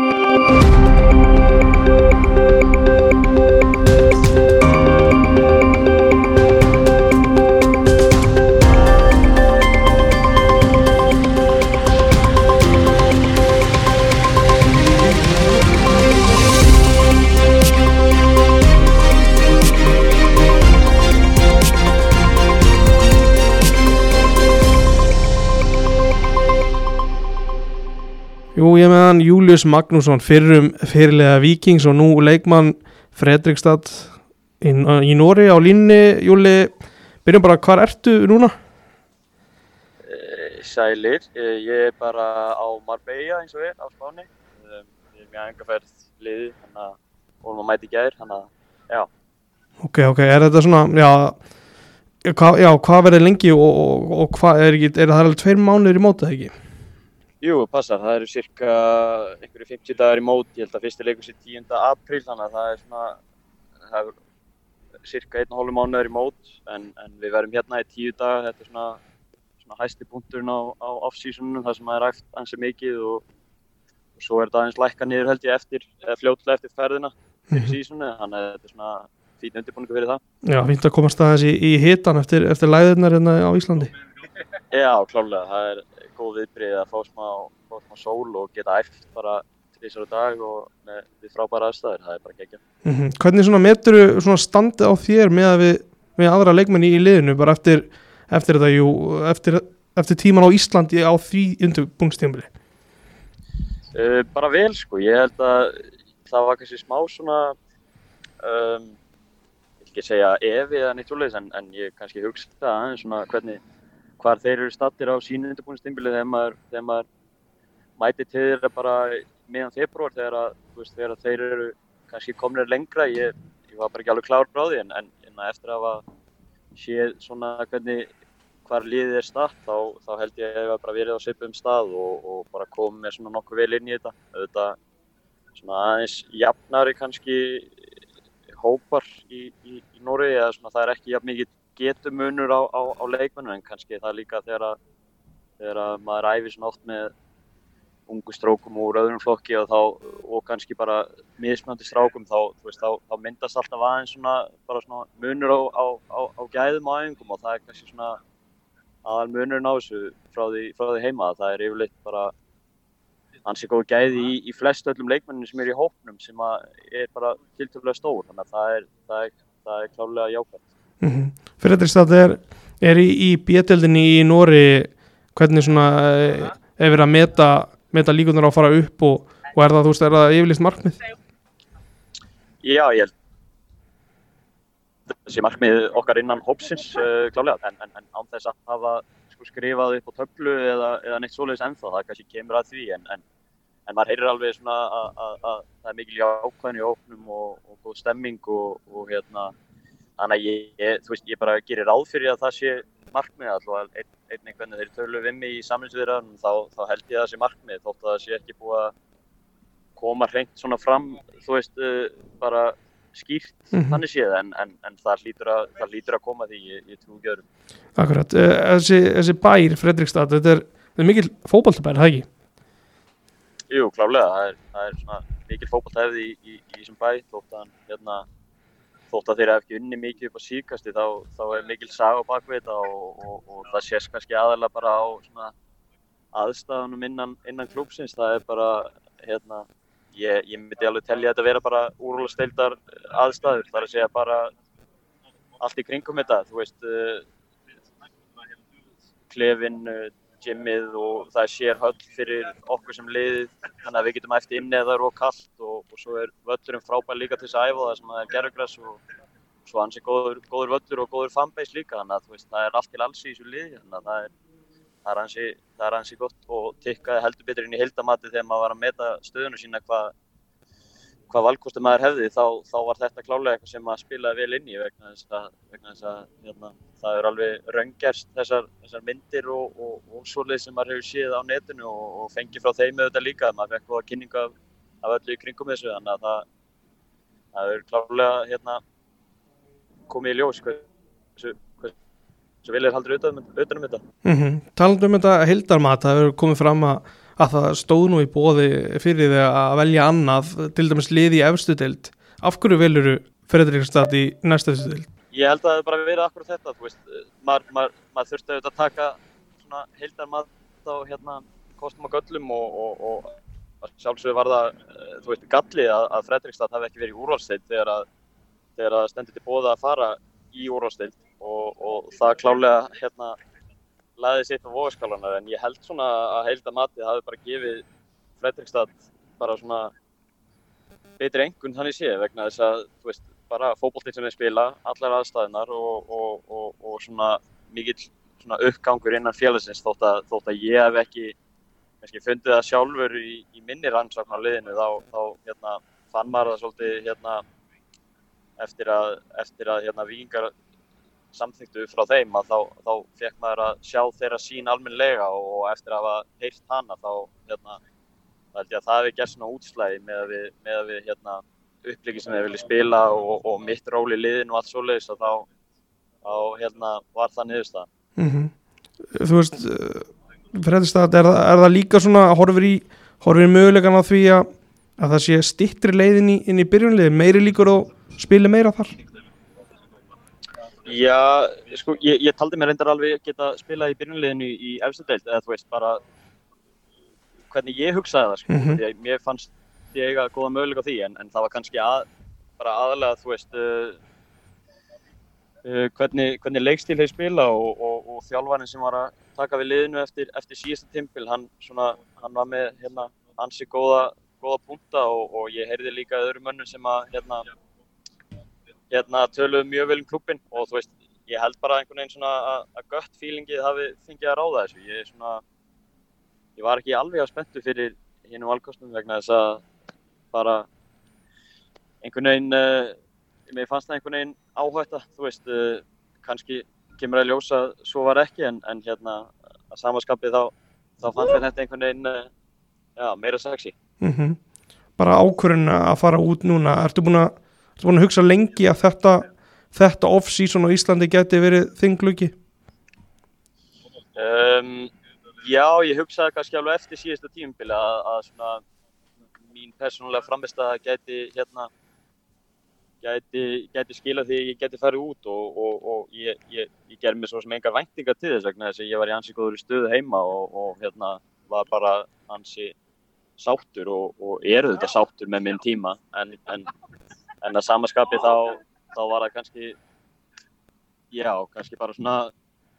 Jú, Július Magnússon fyrrum fyrirlega Vikings og nú leikmann Fredrikstad í, í Nóri á línni Júli, byrjum bara, hvar ertu núna? Eh, Sælir, Eh, ég er bara á Marbella eins og er á Spáni. Ég er mjög engaferð liði, mæta í gær, þannig að já. Ok, ok, er þetta svona, já, hva, já hvað verður lengi og, og, og hvað, er, er það alveg tveir mánuður í mótið ekki? Jú, passar, það eru cirka einhverju 50 dagar í mót, ég held að fyrsti leikur sé 10. apríl, þannig að það er svona, það er cirka einn og hálfu mánuður í mót, en, en við verðum hérna í 10 daga, þetta er svona, svona hæsti punkturinn á, á off-seasonunum, það sem það er ræft ansi mikið og, og svo er þetta aðeins lækka niður held ég eftir, eða fljótlega eftir ferðina fyrir Mhm. seasonu, þannig að þetta er svona fín undirbúningu fyrir það. Já, fínt að komast aðeins í, í hitan eftir, eftir læðirnar hérna á Íslandi. Já, klálega, það er góð viðbrið að fá smá, fá smá sól og geta æft bara tvisar á dag og með, við frábæra aðstæður, það er bara geggja. Mm Hvernig svona meturu svona standið á þér með að við, við aðra leikmenni í liðinu bara eftir, eftir þetta, jú, eftir, eftir tíman á Íslandi á því undirbúngstímbili? Uh, bara vel sko, ég held að það var kannski smá svona, um, ekki segja efi eða neitt svoleiðis en, en ég kannski hugsa aðeins svona hvernig, hvar þeir eru stattir á sínu undirbúinstimbili þegar maður, maður mæti til þeirra bara meðan februar þegar, að, veist, þegar þeir eru kannski komnir lengra, ég, ég var bara ekki alveg klár frá því en, en, en eftir að séð svona hvernig hvar liðið er statt þá, þá held ég að ég hef bara verið á svipum stað og, og bara komið með svona nokkuð vel inn í þetta. Þetta svona aðeins jafnari kannski hópar í, í, í Nóri eða svona það er ekki jafn mikið getumunur á, á, á leikmennu en kannski það líka þegar að, þegar að maður æfir svona oft með ungu strókum úr öðrum flokki og, þá, og kannski bara mismöndi strákum þá, veist, þá, þá myndast alltaf aðeins svona, svona munur á, á, gæðum á æfingum og það er kannski svona aðal munurinn á þessu frá því, frá því heima það er yfirleitt bara ansi góð gæði í, í flest öllum leikmenninu sem er í hópnum sem er bara tiltöflega stór þannig að það er, það er, það er klálega jákvæmt. Mm -hmm. Fredrikstad er, er í, í bjettildinni í Nóri hvernig svona eh, er verið að meta, meta líkunar á að fara upp og, og er það, þú veist, er það yfirlist markmið? Já, ég held þessi markmið okkar innan hópsins uh, klálega en, en, en án þess að hafa sko, skrifað upp á töflu eða, eða neitt svoleiðis ennþá, það kannski kemur að því en, en, en maður heyrir alveg svona að, að, að það er mikil jákvæðin í hópnum og, og góð stemming og, og hérna þannig að ég, veist, ég bara gerir ráð fyrir að það sé markmið alltaf ein, einnig hvernig þeir tölu við mig í samlingsviðraðunum þá, þá held ég að það sé markmið þótt að það sé ekki búið að koma hreint svona fram, þú veist, uh, bara skýrt mm. -hmm. þannig séð en, en, en það, hlýtur að, það hlýtur að koma því ég, ég trú öðrum. Akkurat, eh, þessi, þessi bær Fredrikstad, þetta er, er mikil fótballtabær, það ekki? Jú, klálega, það er, það er svona mikil fókbaltæfði í, í, í þessum bæ þótt að, hérna, þótt að þeir hafa ekki unni mikið upp á síkasti þá, þá er mikil saga á bakvið þetta og, og, og það sést kannski aðalega bara á aðstæðunum innan, innan klúpsins, það er bara, hérna, ég, ég myndi alveg telja þetta vera bara úrvalsteildar aðstæður, það er að segja bara allt í kringum þetta, þú veist, uh, klefin, uh, gymmið og það er sér höll fyrir okkur sem liðið þannig að við getum eftir inni eða það er og kallt og, og svo er völlurinn frábær líka til þess að æfa það sem það er gerðugræs og svo hans er góður, góður völlur og góður fanbase líka þannig að veist, það er allt til alls í þessu liði þannig að það er, er, ansi, það er ansi gott og tikkaði heldur betur inn í heildamati þegar maður var að meta stöðunu sína hvað hvað valkostu maður hefði þá, þá var þetta klálega eitthvað sem maður spilaði vel inn í vegna þess að, vegna þess að hérna, það er alveg raungerst þessar, þessar myndir og, og, og svoleið sem maður hefur séð á netinu og, og fengið frá þeim auðvitað líka maður fekk góða kynningu af, af öllu í kringum þessu þannig að það, það er klálega hérna, komið í ljós hversu, er haldur utan um þetta Mm -hmm. Talandu um þetta hildarmat, það hefur komið fram að, að það stóð nú í bóði fyrir þig að velja annað til dæmis liði í efstu deild af hverju veluru Fredrikstad í næstu deild? Ég held að það bara verið akkur þetta, þú veist, maður, maður, maður þurfti auðvitað að taka svona heildar mat á hérna kostum og göllum og, og, og sjálfsögur var það, eh, þú veist, gallið að, að Fredrikstad hafi ekki verið í úrvalsteild þegar að, þegar að stendur til bóða að fara í úrvalsteild og, og það klálega hérna laðið sitt á vogaskálanar en ég held svona að heilda matið hafi bara gefið Fredrikstad bara svona betri engun þannig séð vegna þess að þú veist bara fókbóltinn sem þeir spila, allar aðstæðinar og, og, og, og svona mikill svona uppgangur innan félagsins þótt að, þótt að ég hef ekki kannski fundið það sjálfur í, í minni rannsókn á liðinu þá, þá hérna, fann maður það svolítið hérna, eftir að, eftir að hérna, vikingar samþýttu frá þeim að þá, þá fekk maður að sjá þeirra sín almenlega og eftir að hafa heyrt hana þá hérna, held ég að það hefði gert svona útslæði með að við, með að við hérna, uppliki sem þeir vilja spila og, og mitt ról í liðin og allt svo leiðis og þá, þá hérna, var það niðurstaðan. Mm -hmm. Þú veist, Fredrikstad, er, er það líka svona, horfir í, horfir í mögulegan á því að, að það sé stittri leiðin í, inn í byrjunliði, meiri líkur og spili meira þar? Já, sko, ég, ég taldi mér reyndar alveg geta spilað í byrjunliðinu í, deild, eða þú veist, bara hvernig ég hugsaði það, sko, Mhm. því að mér fannst ég eiga góða möguleika á því, en, en það var kannski að, bara aðalega, þú veist, uh, uh, hvernig, hvernig leikstíl þeir spila og, og, og þjálfarinn sem var að taka við liðinu eftir, eftir síðasta timpil, hann, svona, hann var með hérna, ansi góða, góða punta og, og ég heyrði líka öðrum mönnum sem að hérna, hérna töluðu mjög vel um klubbin og þú veist, ég held bara einhvern veginn svona að, gött feelingið hafi fengið að ráða þessu. Ég er svona, ég var ekki alveg að spenntu fyrir hinnum valkostum vegna þess að bara einhvern veginn, uh, mér fannst það einhvern veginn áhætta, þú veist, uh, kannski kemur að ljósa að svo var ekki en, en hérna að samaskapið þá, þá fannst mér þetta einhvern veginn, uh, já, meira sexy. Mm Bara ákvörðin að fara út núna, ertu búin að, ertu búin að hugsa lengi að þetta, þetta off-season á Íslandi geti verið þinglugi? Um, já, ég hugsaði kannski alveg eftir síðasta tímubili að, að svona mín persónulega framistæða gæti hérna gæti, gæti skila því að ég gæti farið út og, og, og ég, ég, ég ger mér svo sem engar væntingar til þess vegna þess að ég var í ansi góður stöðu heima og, og hérna var bara ansi sáttur og, og eru þetta sáttur með minn tíma en, en, en að samaskapi þá, þá var það kannski já, kannski bara svona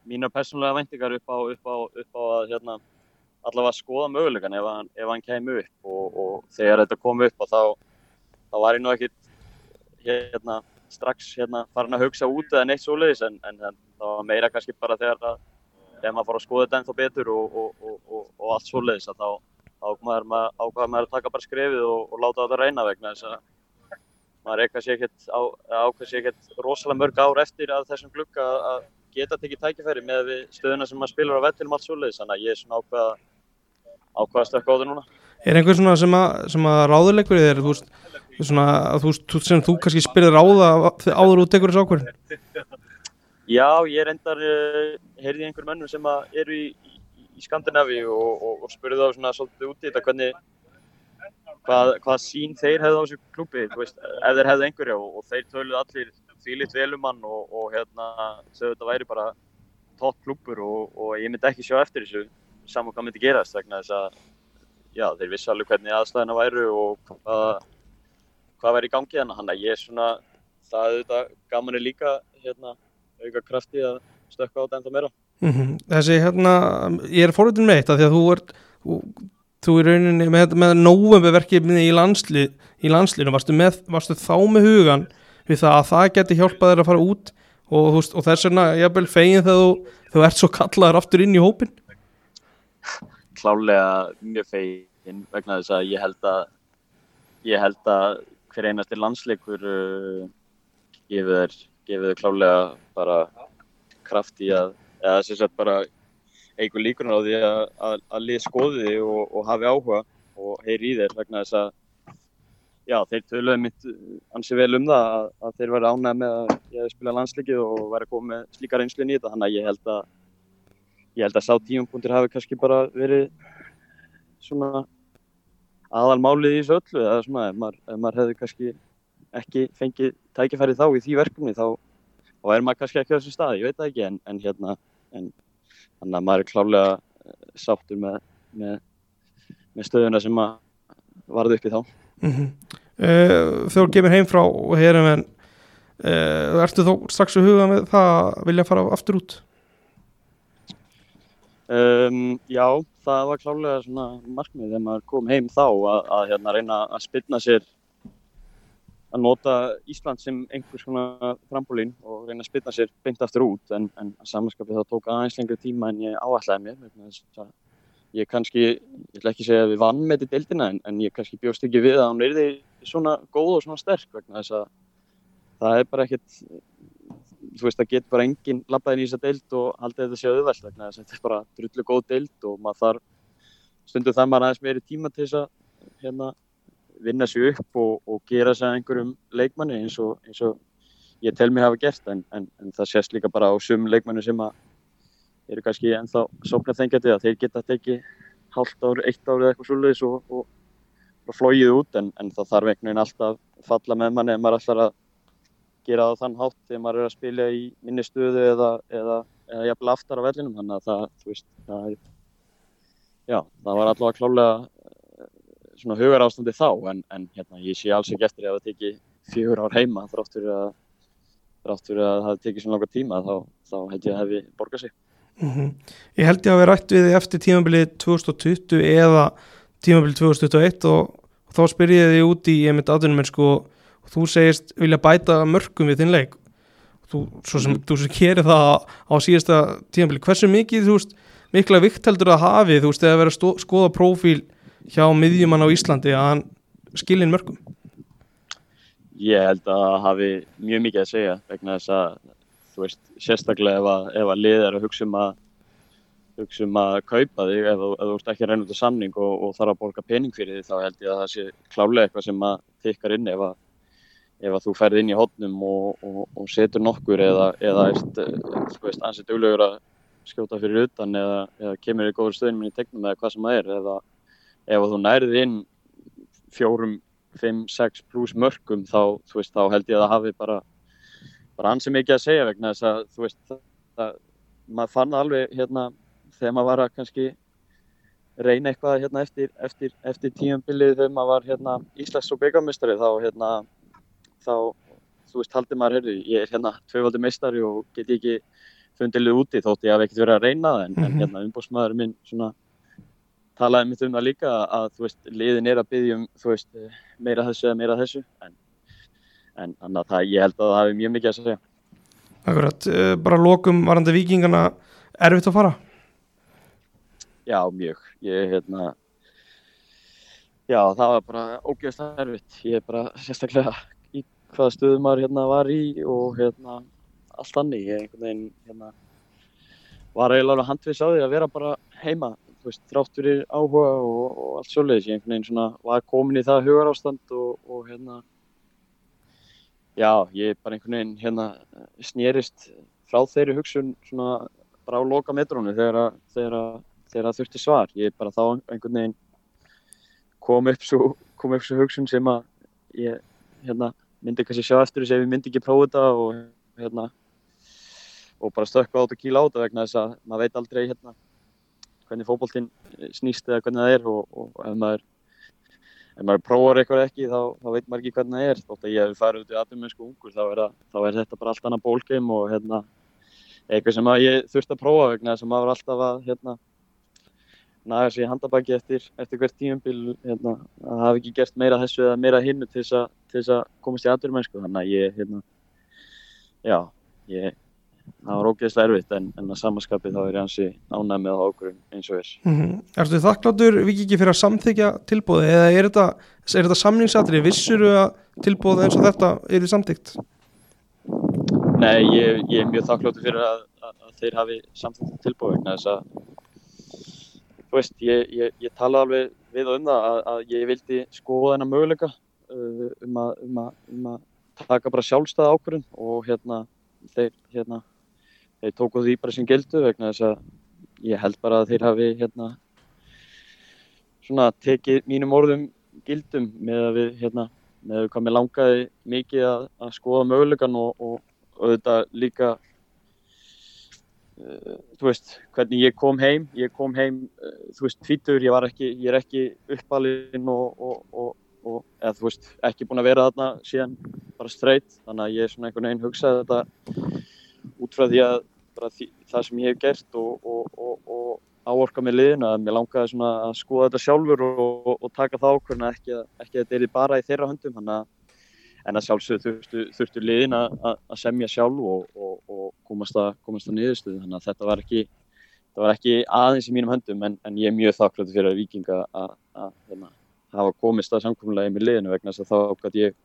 mínar persónulega væntingar upp á, upp á, upp á að hérna, allavega skoða mögulegan ef hann, ef hann kemur upp. Og, og þegar þetta kom upp þá, þá var ég nú ekkit hérna, strax hérna, farin að hugsa út eða neitt svoleiðis. En, en, en það var meira kannski bara þegar, að, þegar maður fór að skoða þetta ennþá betur og, og, og, allt svoleiðis þá ákvaður maður, maður að taka bara skrefið og láta þetta reyna vegna þess að maður er kannski ekkert ákveð sér ekkert rosalega mörg ár eftir að þessum glukka að geta tekið tækifæri með við stöðuna sem maður spilar á vettilum allt svoleiðis. Þannig að ég er svona ákveð ákveð að stökka á það núna. Er einhver svona sem að, sem að ráðuleikur þér, þú veist, svona, að þú, þú- sem þú kannski spyrir ráða áður út tekur þessu ákvörðin? Já, ég reyndar uh, heyrði í einhverjum mönnum sem að eru í, í, Skandinavi og, og, og spurði þá svona svolítið út í þetta hvernig hvað, hvað sín þeir hefði á þessu klubbi, veist, ef þeir hefði einhverja og, og þeir töluðu allir þvílitt vel um hann og, og hérna sögðu þetta væri bara topp klubbur og, og ég myndi ekki sjá eftir þessu saman hvað myndi gerast vegna þess að já, þeir vissi alveg hvernig aðstæðina væru og hvað, hvað væri í gangi hérna, hann að ég er svona það er þetta gaman er líka hérna auka krafti að stökka á þetta ennþá meira. Mm Þessi hérna, ég er fórhundin með eitt að því að þú ert, þú, þú í rauninni með, með nóvemberverkefni í landslið, í landslinu, varstu, með, varstu þá með hugan við það að það geti hjálpað þér að fara út og, veist, og þess vegna jafnvel fegin þegar þú, þú ert svo kallaður aftur inn í hópin? Klálega mjög fegin vegna þess að ég held að ég held að hver einasti landsleikur uh, gefur þér klálega bara kraft í að eða sem sagt bara eigur líkunar á því að, að, að lið skoði þig og, og hafi áhuga og heyri í þér vegna þess að já, þeir töluðu mitt ansi vel um það að, að þeir væri ánægð með að ég hef spilað landsleikið og væri að koma með slíka reynslu inn í þetta. Þannig að ég held að ég held að sá tíumpunktur hafi kannski bara verið svona aðalmálið í þessu öllu eða svona ef maður, ef maður hefði kannski ekki fengið tækifæri þá í því verkefni þá, þá er maður kannski ekki á þessu stað, ég veit það ekki en, en hérna en, þannig að maður er klálega eh, sáttur með, með, með stöðuna sem að varði uppi þá. Mm -hmm. uh, þegar þú kemur heim frá hérum en uh, ertu þó strax að huga með það að vilja fara aftur út? Um, já, það var klálega svona markmið þegar maður kom heim þá að, að hérna, reyna að spilna sér að nota Ísland sem einhvers svona frambólín og reyna að spilna sér beint aftur út. En, en samanskapið þá tók aðeins lengri tíma en ég áallæði mér ég kannski, ég ætla ekki að segja að við vann með þetta deildina en, en ég kannski bjóst ekki við að hún er því svona góð og svona sterk vegna þess að það er bara ekkert þú veist það getur bara enginn lappaðin í þessa deild og haldið þetta séu auðvelt vegna þess að þetta er bara drullu góð deild og maður þarf stundu það maður aðeins meiri tíma til þess að hérna, vinna sér upp og, og gera sér einhverjum leikmanni eins og, eins og ég tel mig hafa gert en, en, en það sést líka bara á sum leikmanni sem að eru kannski ennþá sóknarþengjandi að þeir geta tekið halvt ár, eitt ár eða eitthvað svolítið og, og, og flóið út en, en það þarf einhvern veginn alltaf falla með manni ef maður ætlar að gera það þann hátt þegar maður er að spila í minni stöðu eða, eða, eða jafnvel aftar á vellinum. Þannig að það, veist, það er já, það var allavega klálega svona hugar ástandi þá en, en hérna, ég sé alls ekki eftir að það teki fjögur ár heima þrátt fyrir að þrátt fyrir að það teki svona langa tíma þá, þá heit ég að hefði borgað sig Mm -hmm. Ég held ég að við rætt við eftir tímabilið 2020 eða tímabilið 2021 og, þá spyr ég þig út í ég mitt aðunum en sko þú segist vilja bæta mörgum við þinn leik þú, svo sem mm. þú sem kerir það á síðasta tímabilið hversu mikið þú veist mikla vikt heldur að hafi þú veist eða verið að skoða prófíl hjá miðjumann á Íslandi að hann skilin mörgum? Ég held að hafi mjög mikið að segja vegna þess að þú veist, sérstaklega ef að, ef að lið er að hugsa um að hugsa um að kaupa þig ef, ef þú ert ekki að reyna út af samning og, og þarf að borga pening fyrir því þá held ég að það sé klálega eitthvað sem að tikkar inn ef að, ef að þú ferð inn í hodnum og, og, og setur nokkur eða, eða ert, þú veist, ansett duglegur að skjóta fyrir utan eða, eða kemur í góður stöðnum í tegnum eða hvað sem það er eða ef þú nærið inn fjórum, fimm, sex pluss mörgum þá, veist, þá held ég að það hafi bara bara ansið mikið að segja vegna þess að þú veist það, maður fann alveg hérna þegar maður var að kannski reyna eitthvað hérna eftir, eftir, eftir tíumbilið þegar maður var hérna Íslands og byggamistari þá hérna þá þú veist haldið maður heyrðu ég er hérna tvöfaldi meistari og get ekki fundilið úti þótt ég haf ekkert verið að reyna það en, en mhm. hérna umbúrsmaður minn svona talaði mitt um það líka að þú veist liðin er að byggja um þú veist meira þessu eða meira þessu en en þannig að það, ég held að það hefði mjög mikið að segja. Akkurat, eh, bara lokum varandi vikingana erfitt að fara? Já, mjög. Ég, hérna já, það var bara ógeðslega erfitt. Ég er bara sérstaklega í hvaða stöðum maður hérna var í og hérna allt annir, ég einhvern veginn hérna var eiginlega handvis á því að vera bara heima veist, þrátt fyrir áhuga og, og allt svolítið, ég einhvern veginn svona var komin í það hugar ástand og, og hérna Já, ég bara einhvern veginn hérna snýrist frá þeirri hugsun svona bara á loka metrónu þegar það þurfti svar. Ég bara þá einhvern veginn kom upp svo, kom upp svo hugsun sem að ég hérna, myndi kannski sjá eftir þess að ég myndi ekki prófa þetta og hérna og bara stökka át og kíla át vegna þess að maður veit aldrei hérna hvernig fókbóltinn snýst eða hvernig það er og, og ef maður ef maður prófar eitthvað ekki þá, þá veit maður ekki hvernig það er. Þótt að ég hef farið út í aðdæmisku ungur þá er, að, þá er þetta bara allt annað bólgeim og hérna, eitthvað sem ég þurfti að prófa vegna að maður alltaf að hérna, naga sér handabæki eftir, eftir hvert tíumbil hérna, að hafa ekki gert meira þessu eða meira hinnu til þess að komast í aðdæmisku þannig að ég hérna, já, ég það var ógeðslega erfitt en, en að samanskapið þá er ég hansi ánæg með okkur eins og þess mm -hmm. Erstu þið þakkláttur vikið fyrir að samþykja tilbúði eða er þetta, er þetta samningsatri vissur að tilbúði eins og þetta er þið samþykt? Nei, ég, ég er mjög þakkláttur fyrir að, að, að þeir hafi samþykt tilbúði vegna þess að þú veist, ég, ég, ég tala alveg við um það að, að ég vildi skoða þennan möguleika uh, um, um, um að taka bara sjálfstæða ákvörðun og hérna þeir hérna þeir tóku því bara sem gildu vegna þess að ég held bara að þeir hafi hérna svona tekið mínum orðum gildum með að við hérna með hvað mér langaði mikið að, að skoða mögulegan og, og, og þetta líka uh, þú veist, hvernig ég kom heim. Ég kom heim, uh, þú veist, tvítur ég var ekki, ég er ekki uppalinn og, og eða þú veist, ekki búin að vera þarna síðan bara straight, þannig að ég er svona einhvern veginn hugsaði þetta út frá því að því, það sem ég hef gert og áorka með liðin að mér langaði svona að skoða þetta sjálfur og taka það ákveðin að ekki, ekki að þetta er bara í þeirra höndum, að en að sjálfsögðu þurftu, þurftu liðin að, að semja sjálf og, og, og komast að, að niðurstuðu þannig að þetta var ekki, þetta var ekki aðeins í mínum höndum en, en ég er mjög þakkláttur fyrir að vikinga að hérna, hafa komist að samkvæmlega með liðinu vegna þess að þá gæti ég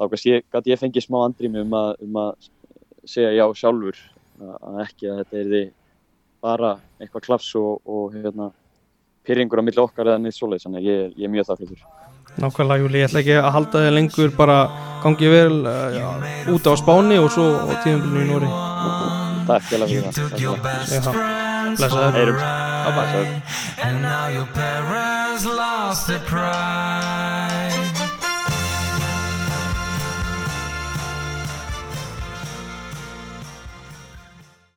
þá gæti ég, ég fengið smá andrými um að, um að segja já sjálfur að ekki að þetta er því bara eitthvað klafs og, og hérna, pyrringur á milli okkar eða neitt svoleið, þannig að ég, ég er mjög þakkláttur Nákvæmlega Júli, ég ætla ekki að halda þig lengur bara gangið vel uh, já, út á Spáni og svo á tíðanbyrnu í Nóri Takk fyrir að vera. Blessaður. Blessaður